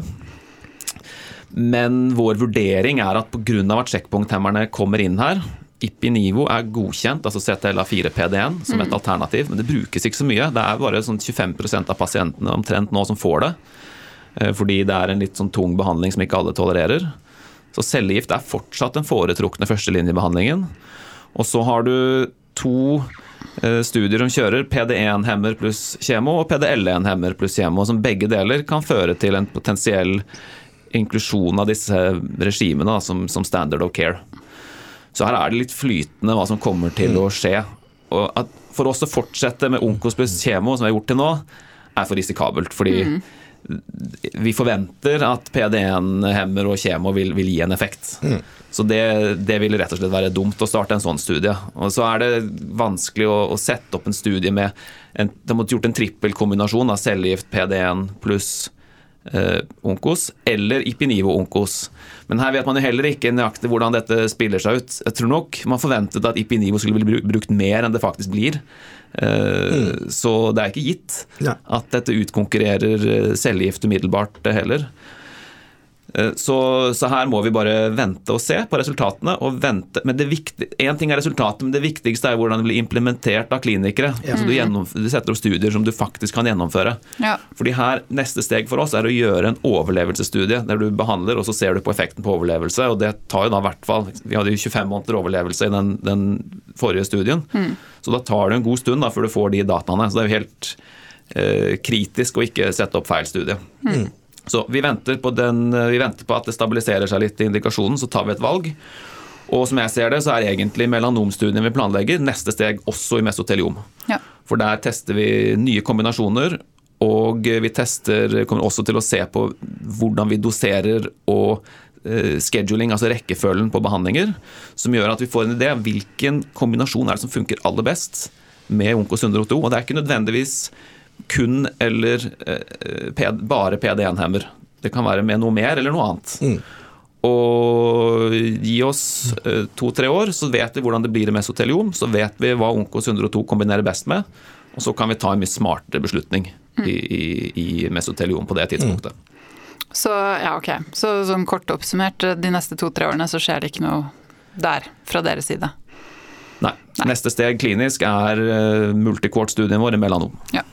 Men vår vurdering er at pga. at sjekkpunkthemmerne kommer inn her, Ipinivo er godkjent, altså CTLA4-PD1, som et mm. alternativ, men det brukes ikke så mye. Det er bare sånn 25% av pasientene omtrent nå som får det. Eh, fordi det er en litt sånn tung behandling som ikke alle tolererer. Så cellegift er fortsatt den foretrukne førstelinjebehandlingen. Og så har du to eh, studier som kjører PD1-hemmer pluss kjemo og PDL1-hemmer pluss kjemo, som begge deler kan føre til en potensiell inklusjon av disse regimene som, som standard of care. Så her er det litt flytende hva som kommer til å skje. For oss å fortsette med Onkos pluss kjemo, som vi har gjort til nå, er for risikabelt. Fordi mm. Vi forventer at PD1-hemmer og kjemo vil, vil, gi en effekt. Mm. Så det, det, vil rett og slett være dumt å starte en sånn studie. Og så er det vanskelig å, å sette opp en studie med en, De måtte gjort en trippelkombinasjon av cellegift, PD1 pluss Onkos eller Ipinivo-Onkos. Men her vet man jo heller ikke nøyaktig hvordan dette spiller seg ut. Jeg tror nok man forventet at Ipinivo skulle bli brukt mer enn det faktisk blir. Eh, mm. Så det er ikke gitt at dette utkonkurrerer eh, cellegift umiddelbart heller. Eh, så, så, her må vi bare vente og se på resultatene. og vente. Men det viktig, En ting er resultatet, men det viktigste er hvordan det blir implementert av klinikere. Ja. Så du, gjennom, du, setter opp studier som du faktisk kan gjennomføre. Ja. Fordi her, Neste steg for oss er å gjøre en overlevelsesstudie der du behandler, og så ser du på effekten på overlevelse. og det tar jo da hvert fall, Vi hadde jo 25 måneder overlevelse i den, den forrige studien. Mm. Så da tar det en god stund da, før du får de dataene. Så det er jo helt eh, kritisk å ikke sette opp feil studie. Mm. Så vi venter, den, vi venter, på at det stabiliserer seg litt i indikasjonen, så tar vi et valg. Og som jeg ser det, så er egentlig melanomstudien vi planlegger, neste steg også i mesoteliom. Ja. For der tester vi nye kombinasjoner, og vi tester, kommer også til å se på hvordan vi doserer og uh, scheduling, altså rekkefølgen på behandlinger, som gjør at vi får en idé om hvilken kombinasjon er det som funker aller best med Onkos 102. Og det er ikke nødvendigvis kun eller eh, bare PD1-hemmer. Det kan være med noe mer eller noe annet. Mm. Og gi oss eh, to-tre år, så vet vi hvordan det blir i mesoteliom. Så vet vi hva Onkos 102 kombinerer best med. Og så kan vi ta en mye smartere beslutning mm. i, i, i, mesoteliom på det tidspunktet. Mm. Så ja, ok. Så sånn kort oppsummert, de neste to-tre årene så skjer det ikke noe der fra deres side? Nei. Nei. Neste steg klinisk er uh, multikvart-studien vår i melanom. Ja.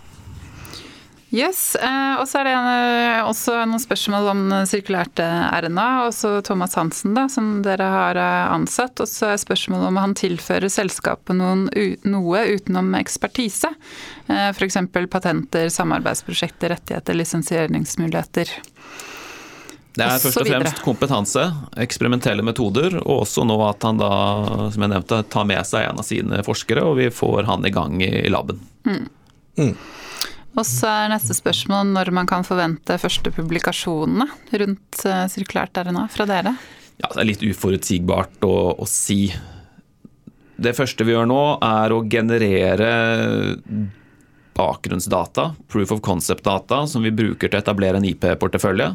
Yes, eh, og så er det eh, også noen spørsmål om sirkulært eh, RNA. Også Thomas Hansen, da, som dere har ansatt. Og så er spørsmålet om han tilfører selskapet noen, noe utenom ekspertise. F.eks. patenter, samarbeidsprosjekter, rettigheter, lisensieringsmuligheter. Det er først og fremst kompetanse, eksperimentelle metoder, og også nå at han da, som jeg nevnte, tar med seg en av sine forskere, og vi får han i gang i laben. Mm. Mm. Og så er neste spørsmål når man kan forvente første publikasjonene rundt uh, sirkulært RNA fra dere? Ja, Det er litt uforutsigbart å, å, si. Det første vi gjør nå, er å generere bakgrunnsdata, proof of concept-data, som vi bruker til å etablere en IP-portefølje.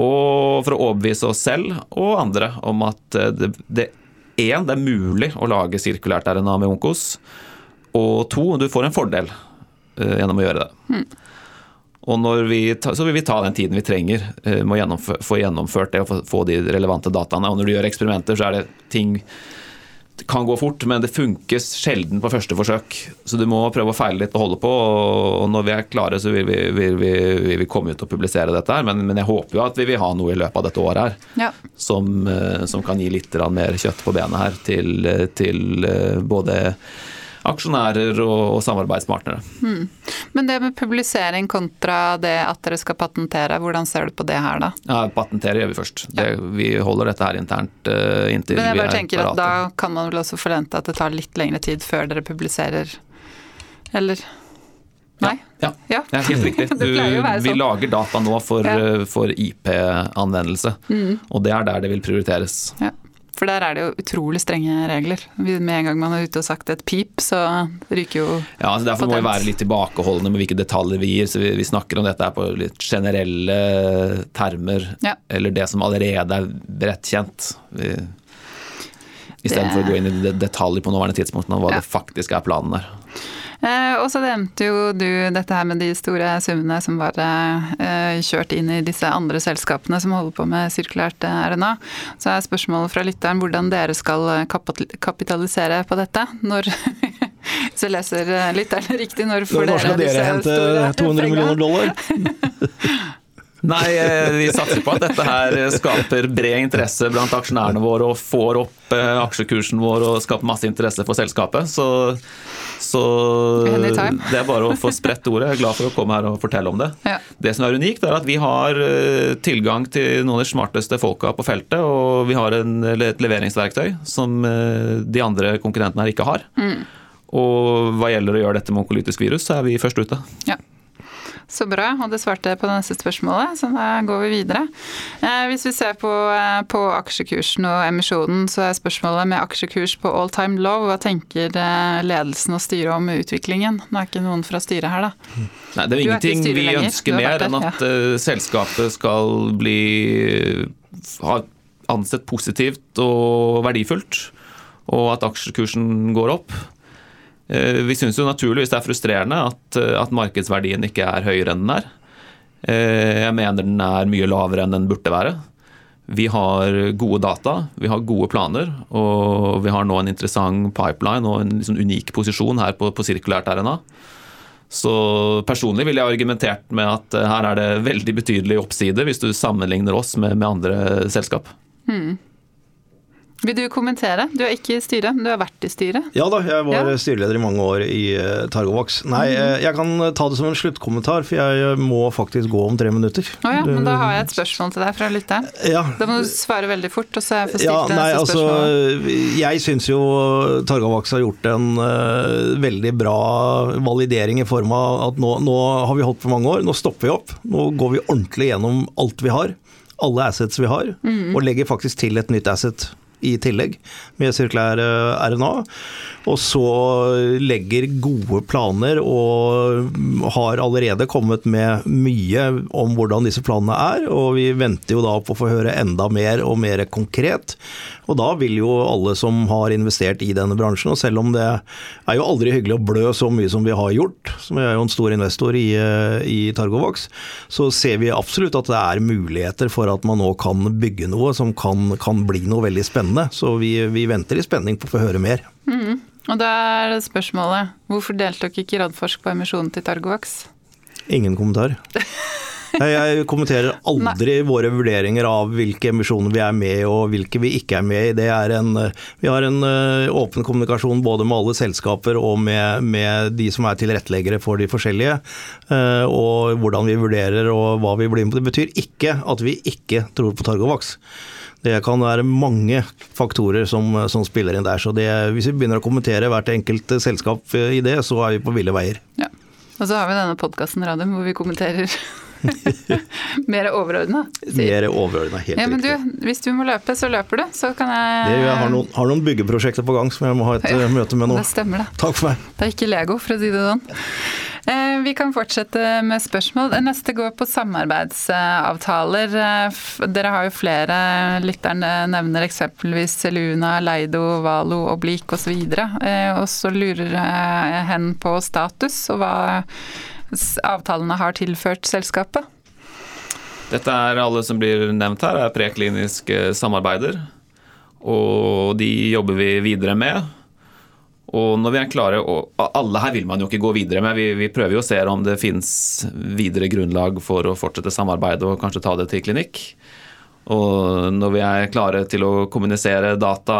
Og for å overbevise oss selv og andre om at eh, det, det, en, det er mulig å lage sirkulært RNA med Onkos. Og to, du får en fordel Eh, gjennom å gjøre det. Mm. Og vi, så vil vi ta den tiden vi trenger eh, med å gjennomføre, få gjennomført det og få de relevante dataene. Og når du gjør eksperimenter, så er det ting kan gå fort, men det funkes sjelden på første forsøk. Så du må prøve å feile litt og holde på. Og når vi er klare, så vil vi, vil vi, vil vi komme ut og publisere dette her. Men, men, jeg håper jo at vi vil ha noe i løpet av dette året her ja. som, eh, som, kan gi litt mer kjøtt på benet her til, til både aksjonærer og, og samarbeidspartnere. Hmm. Men det med publisering kontra det at dere skal patentere, hvordan ser du på det her da? Ja, Patentere gjør vi først. Det, vi holder dette her internt uh, inntil vi er Men jeg bare tenker at Da kan man vel også forvente at det tar litt lengre tid før dere publiserer, eller? Nei? Ja, ja. ja. helt riktig. (laughs) Du, vi sånn. lager data nå for, ja. Eh, for IP-anvendelse, mm. og det er der det vil prioriteres. Ja. For der er det jo utrolig strenge regler. Med en gang man er ute og sagt et pip, så ryker jo Ja, altså Derfor må vi være litt tilbakeholdne med hvilke detaljer vi gir. så Vi, vi snakker om dette på litt generelle termer, ja. eller det som allerede er bredt kjent. Istedenfor det... å gå inn i detaljer på nåværende tidspunkt om hva ja. det faktisk er planen der. Eh, og så nevnte jo du dette her med de store summene som var eh, kjørt inn i disse andre selskapene som holder på med sirkulært eh, RNA. Så er spørsmålet fra lytteren hvordan dere skal kapitalisere på dette. Når (laughs) så leser lytteren riktig når får dere Når skal dere hente 200 millioner dollar? (laughs) Nei, vi satser på at dette her skaper bred interesse blant aksjonærene våre og får opp aksjekursen vår og skaper masse interesse for selskapet. Så så det er bare å få spredt ordet. Jeg er glad for å komme her og fortelle om det. Ja. Det som er unikt, er at vi har eh, tilgang til noen av de smarteste folka på feltet, og vi har en, et leveringsverktøy som eh, de andre konkurrentene her ikke har. Mm. Og hva gjelder å gjøre dette med onkolytisk virus, så er vi først ute. Ja. Så bra, og det svarte på det neste spørsmålet, så da går vi videre. Eh, hvis vi ser på, eh, på, aksjekursen og emisjonen, så er spørsmålet med aksjekurs på all time low, hva tenker eh, ledelsen og styret om utviklingen? Nå er ikke noen fra styret her, da. Nei, det er jo ingenting er vi ønsker mer enn at ja. selskapet skal bli ha ansett positivt og verdifullt, og at aksjekursen går opp. Eh, vi syns jo naturligvis det er frustrerende at, eh, at, markedsverdien ikke er høyere enn den er. Eh, jeg mener den er mye lavere enn den burde være. Vi har gode data, vi har gode planer, og vi har nå en interessant pipeline og en liksom unik posisjon her på, på sirkulært RNA. Så personlig ville jeg argumentert med at her er det veldig betydelig oppside hvis du sammenligner oss med, med andre selskap. Hmm. Vil du kommentere? Du er ikke i styret, men du har vært i styret? Ja da, jeg var Ja. styreleder i mange år i Targovaks. Targovax. Nei, Mhm. eh, jeg kan ta det som en sluttkommentar, for jeg eh, må faktisk gå om tre minutter. Å ja, men da har jeg et spørsmål til deg fra lytteren. Ja, Da må du svare veldig fort, og så jeg får stilt Ja, det nei, neste altså spørsmålet. Jeg syns jo Targovaks har gjort en uh, veldig bra validering i form av at nå, nå har vi holdt på mange år, nå stopper vi opp. Nå går vi ordentlig gjennom alt vi har, alle assets vi har, mm. og legger faktisk til et nytt asset i tillegg, med sirkulær eh, RNA. Og så legger gode planer og har allerede kommet med mye om hvordan disse planene er. Og vi venter jo da på å få høre enda mer og mer konkret. Og da vil jo alle som har investert i denne bransjen, og selv om det er jo aldri hyggelig å blø så mye som vi har gjort, som vi er jo en stor investor i, eh, i Targovax, så ser vi absolutt at det er muligheter for at man nå kan bygge noe som kan, kan bli noe veldig spennende. Så vi, vi venter i spenning på å få høre mer. Og da er det spørsmålet hvorfor deltok ikke Radforsk på emisjonen til Targovax? Ingen kommentar. (laughs) Jeg, kommenterer (laughs) aldri våre vurderinger av hvilke emisjoner vi er med i og hvilke vi ikke er med i. Det er en, vi har en eh, åpen kommunikasjon både med alle selskaper og med, med de som er tilretteleggere for de forskjellige. eh, Og hvordan vi vurderer og hva vi blir med på. Det betyr ikke at vi ikke tror på Targovax. Det kan være mange faktorer som, som spiller inn der. Så det, hvis vi begynner å kommentere hvert enkelt selskap i det, så er vi på ville veier. Ja. Og så har vi denne podkasten Radium hvor vi kommenterer (laughs) mer overordna. Mer overordna, helt Ja, men du, riktig. hvis du må løpe, så løper du. Så kan jeg Det gjør jeg. har noen, har noen byggeprosjekter på gang som jeg må ha et Ja, eh, møte med nå. Det stemmer, det. Takk for meg. Det er ikke Lego, for å si det sånn. Eh, Vi kan fortsette med spørsmål. Neste går på samarbeidsavtaler. Eh, Dere har jo flere. Lytteren eh, nevner eksempelvis Luna, Leido, Valo, Oblik osv. Og så lurer jeg hen på status og hva avtalene har tilført selskapet. Dette er alle som blir nevnt her, er prekliniske samarbeider. Og de jobber vi videre med. Og når vi er klare, og alle her vil man jo ikke gå videre med, vi, vi prøver jo å se om det finnes videre grunnlag for å fortsette samarbeidet og kanskje ta det til klinikk. Og når vi er klare til å kommunisere data,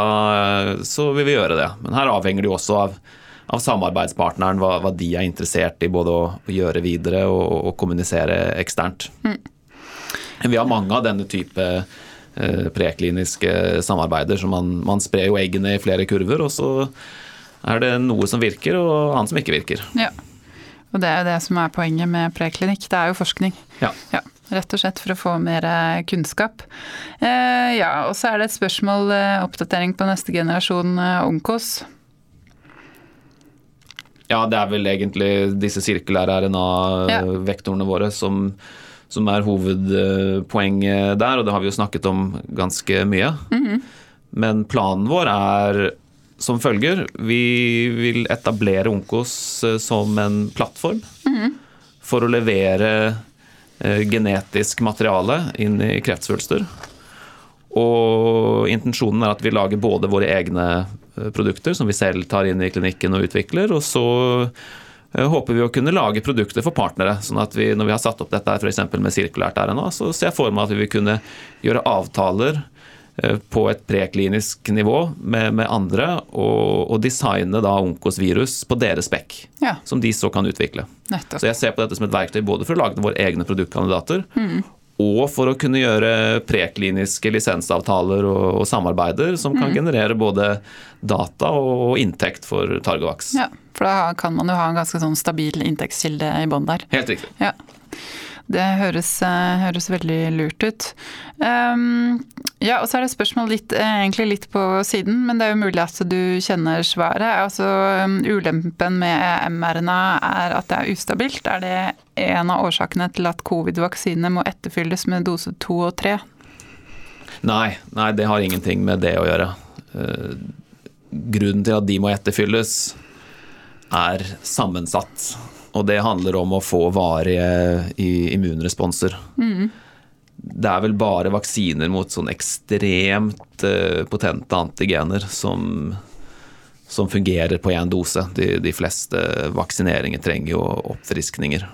så vil vi gjøre det. Men her avhenger det jo også av, av samarbeidspartneren, hva, hva de er interessert i både å gjøre videre og, og kommunisere eksternt. Vi har mange av denne type eh, prekliniske samarbeider, så man, man sprer jo eggene i flere kurver, og så er det noe som virker og annet som ikke virker. Ja. Og det er jo det som er poenget med preklinikk. Det er jo forskning. Ja. Ja, rett og slett for å få mer eh, kunnskap. Eh, ja, og så er det et spørsmål, eh, oppdatering på neste generasjon eh, Onkos. Ja, det er vel egentlig disse sirkulære RNA-vektorene våre som, som er hovedpoenget der, og det har vi jo snakket om ganske mye. Men planen vår er som følger. Vi vil etablere Onkos eh, som en plattform for å levere eh, genetisk materiale inn i kreftsvulster. Og intensjonen er at vi lager både våre egne produkter, som vi selv tar inn i klinikken og utvikler, og så eh, håper vi å kunne lage produkter for partnere. sånn at vi, når vi har satt opp dette f.eks. med sirkulært RNA, så ser jeg for meg at vi vil kunne gjøre avtaler eh, på et preklinisk nivå med, med andre, og, og designe da Onkos-virus på deres spekk, Ja, som de så kan utvikle. nettopp. Så jeg ser på dette som et verktøy både for å lage våre egne produktkandidater, og for å kunne gjøre prekliniske lisensavtaler og, og samarbeider som kan generere både data og inntekt for Targovax. Ja, for da kan man jo ha en ganske sånn stabil inntektskilde i bånn der. Helt riktig. Ja. Det høres, eh, høres veldig lurt ut. Um, ja, og så er det spørsmål litt, eh, egentlig litt på siden, men det er jo mulig at du kjenner svaret. Altså, um, ulempen med mRNA er at det er ustabilt. Er det en av årsakene til at covid-vaksinene må etterfylles med dose to og tre? Nei, nei, det har ingenting med det å gjøre. Eh, grunnen til at de må etterfylles, er sammensatt. Og det handler om å få varige immunresponser. Mm. Det er vel bare vaksiner mot sånn ekstremt uh, potente antigener som, som fungerer på én dose. De, de, fleste vaksineringer trenger jo oppfriskninger.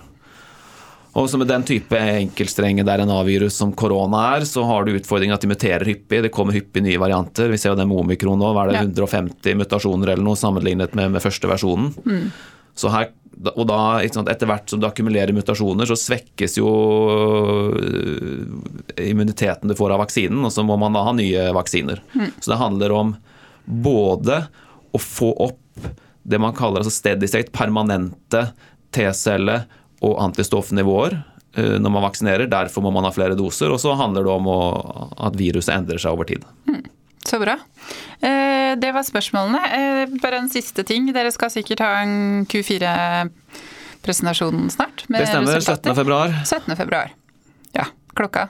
Og så med den type enkeltstrenge RNA-virus som korona er, så har du utfordringen at de muterer hyppig. Det kommer hyppig nye varianter. Vi ser jo det med omikron nå. Er det, 150 mutasjoner eller noe sammenlignet med, med første versjonen. Mm. Så her, og da, Etter hvert som du akkumulerer mutasjoner, så svekkes jo øh, immuniteten du får av vaksinen, og så må man da ha nye vaksiner. Mm. Så det handler om både å få opp det man kaller altså steady state, permanente T-celle- og antistoffnivåer øh, når man vaksinerer. Derfor må man ha flere doser. Og så handler det om å, at viruset endrer seg over tid. Mm. Så bra. Eh, det var spørsmålene. Eh, bare en siste ting. Dere skal sikkert ha en Q4-presentasjon snart? det stemmer. 17. februar. 17. februar. Ja. Klokka?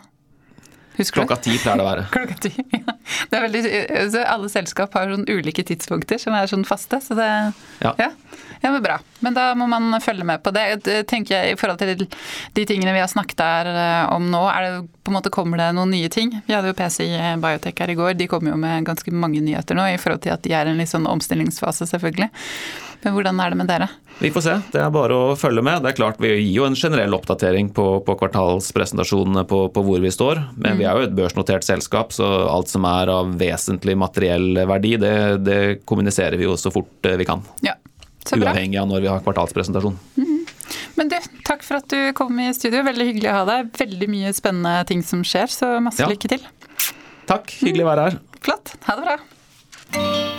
Husker Klokka ti pleier det å være. (laughs) Klokka ti, ja. Det er veldig, alle selskap har sånn ulike tidspunkter som er sånn faste. Så det, ja. ja. Ja, men Bra. Men da må man følge med på det. tenker jeg I forhold til de tingene vi har snakket der eh, om nå, er det på en måte kommer det noen nye ting? Vi hadde jo PC-biotech her i går. De kommer jo med ganske mange nyheter nå, i forhold til at de er i en litt sånn omstillingsfase, selvfølgelig. Men hvordan er det med dere? Vi får se. Det er bare å følge med. Det er klart Vi gir jo en generell oppdatering på, på kvartalspresentasjonene på, på, hvor vi står. Men mm. vi er jo et børsnotert selskap, så alt som er av vesentlig materiell verdi, det, det kommuniserer vi jo så fort vi kan. Ja. Uavhengig av når vi har kvartalspresentasjon. Mm. Men du, takk for at du kom i studio. Veldig hyggelig å ha deg. Veldig mye spennende ting som skjer, så masse ja. lykke til. Takk. Hyggelig å være her. Flott. Ha det bra.